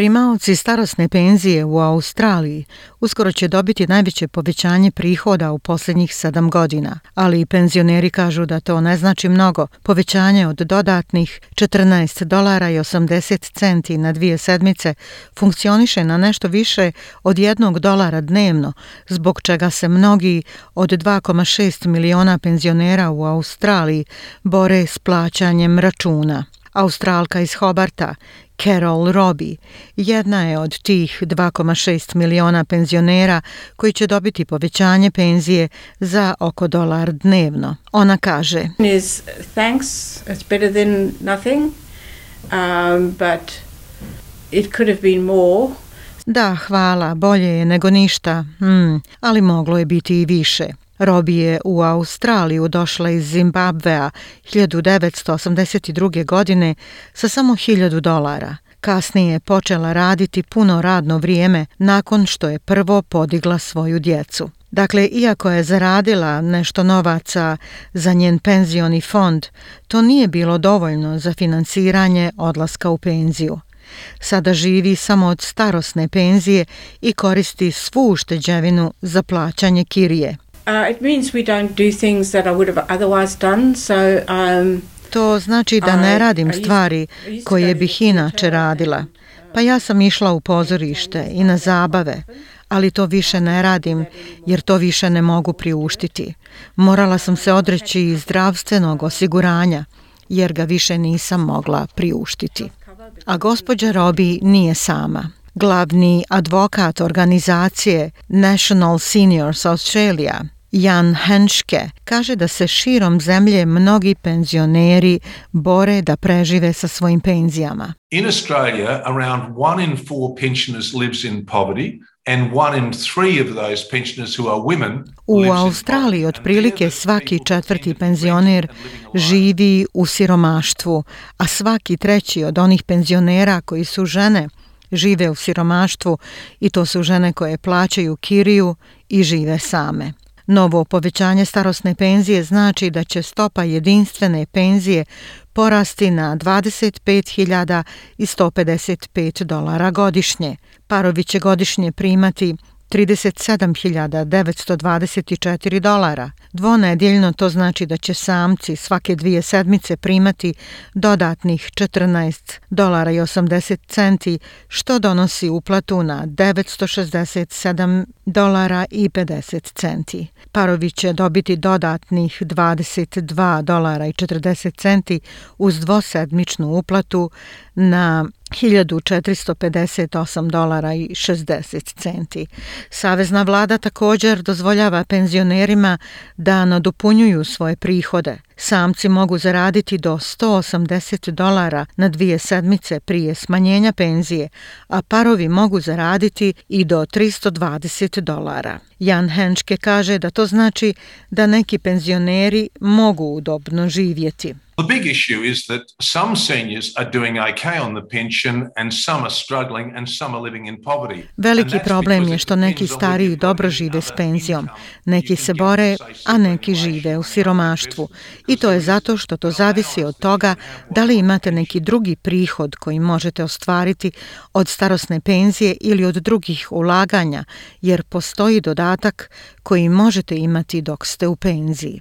Primaoci starosne penzije u Australiji uskoro će dobiti najveće povećanje prihoda u posljednjih sedam godina, ali i penzioneri kažu da to ne znači mnogo. Povećanje od dodatnih 14 dolara i 80 centi na dvije sedmice funkcioniše na nešto više od jednog dolara dnevno, zbog čega se mnogi od 2,6 miliona penzionera u Australiji bore s plaćanjem računa. Australka iz Hobarta, Carol Robbie, jedna je od tih 2,6 miliona penzionera koji će dobiti povećanje penzije za oko dolar dnevno. Ona kaže, is thanks, it's better than nothing, um, but it could have been more. Da, hvala, bolje je nego ništa, hmm, ali moglo je biti i više. Robi je u Australiju došla iz Zimbabvea 1982. godine sa samo 1000 dolara. Kasnije je počela raditi puno radno vrijeme nakon što je prvo podigla svoju djecu. Dakle, iako je zaradila nešto novaca za njen penzioni fond, to nije bilo dovoljno za financiranje odlaska u penziju. Sada živi samo od starosne penzije i koristi svu ušteđevinu za plaćanje kirije. Uh, it means we don't do things that I would have otherwise done. So um, to znači da ne radim stvari koje bih inače radila. Pa ja sam išla u pozorište i na zabave, ali to više ne radim jer to više ne mogu priuštiti. Morala sam se odreći iz zdravstvenog osiguranja jer ga više nisam mogla priuštiti. A gospođa Robi nije sama. Glavni advokat organizacije National Seniors Australia Jan Henške kaže da se širom zemlje mnogi penzioneri bore da prežive sa svojim penzijama. In Australia, around one in four pensioners lives in poverty and one in three of those pensioners who are women U Australiji otprilike svaki četvrti penzioner živi u siromaštvu, a svaki treći od onih penzionera koji su žene žive u siromaštvu i to su žene koje plaćaju kiriju i žive same. Novo povećanje starosne penzije znači da će stopa jedinstvene penzije porasti na 25.155 dolara godišnje. Parovi će godišnje primati 37.924 dolara. Dvonedjeljno to znači da će samci svake dvije sedmice primati dodatnih 14 dolara i 80 centi, što donosi uplatu na 967 dolara i 50 centi. Parovi će dobiti dodatnih 22 dolara i 40 centi uz dvosedmičnu uplatu na 1458 dolara i 60 centi. Savezna vlada također dozvoljava penzionerima da nadopunjuju svoje prihode. Samci mogu zaraditi do 180 dolara na dvije sedmice prije smanjenja penzije, a parovi mogu zaraditi i do 320 dolara. Jan Henške kaže da to znači da neki penzioneri mogu udobno živjeti. The big issue is that some seniors are doing okay on the pension and some are struggling and some are living in poverty. Veliki problem je što neki stariji dobro žive s penzijom, neki se bore, a neki žive u siromaštvu. I to je zato što to zavisi od toga da li imate neki drugi prihod koji možete ostvariti od starosne penzije ili od drugih ulaganja, jer postoji dodatak koji možete imati dok ste u penziji.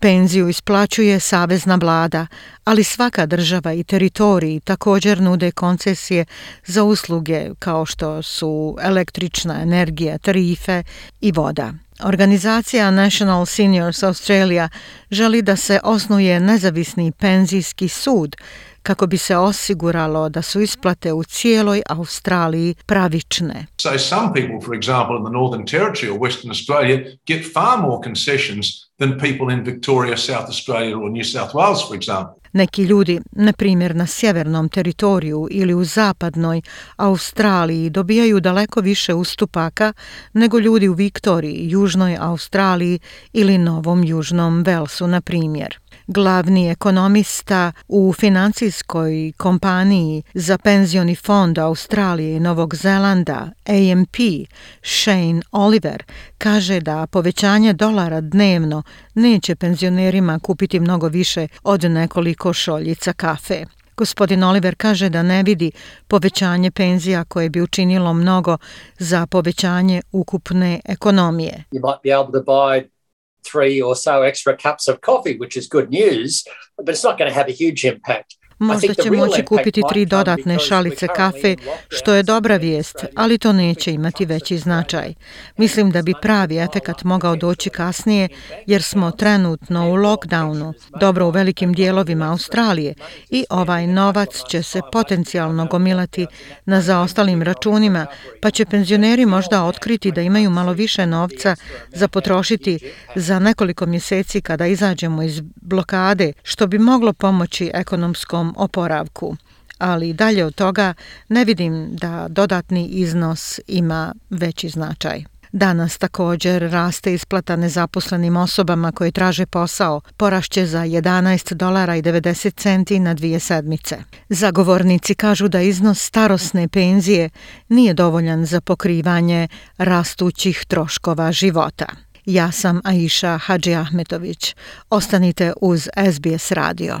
Penziju isplaćuje savezna vlada, ali svaka država i teritoriji također nude koncesije za usluge kao što su električna energija, tarife i voda. Organizacija National Seniors Australia želi da se osnuje nezavisni penzijski sud kako bi se osiguralo da su isplate u cijeloj Australiji pravične. So some people, for example, in the Northern Territory or Western Australia get far more concessions than people in Victoria, South Australia or New South Wales, for example. Neki ljudi, na primjer na sjevernom teritoriju ili u zapadnoj Australiji, dobijaju daleko više ustupaka nego ljudi u Viktoriji, Južnoj Australiji ili Novom Južnom Velsu, na primjer. Glavni ekonomista u financijskoj kompaniji za penzioni fond Australije i Novog Zelanda, AMP, Shane Oliver, kaže da povećanje dolara dnevno neće penzionerima kupiti mnogo više od nekoliko šoljica kafe. Gospodin Oliver kaže da ne vidi povećanje penzija koje bi učinilo mnogo za povećanje ukupne ekonomije. You might be able to buy three or so extra cups of coffee, which is good news, but it's not going to have a huge impact Možda će moći kupiti tri dodatne šalice kafe, što je dobra vijest, ali to neće imati veći značaj. Mislim da bi pravi efekat mogao doći kasnije, jer smo trenutno u lockdownu, dobro u velikim dijelovima Australije, i ovaj novac će se potencijalno gomilati na zaostalim računima, pa će penzioneri možda otkriti da imaju malo više novca za potrošiti za nekoliko mjeseci kada izađemo iz blokade, što bi moglo pomoći ekonomskom oporavku, ali dalje od toga ne vidim da dodatni iznos ima veći značaj. Danas također raste isplata nezaposlenim osobama koje traže posao, porašće za 11 dolara i 90 centi na dvije sedmice. Zagovornici kažu da iznos starosne penzije nije dovoljan za pokrivanje rastućih troškova života. Ja sam Aisha Hadži Ahmetović. Ostanite uz SBS radio.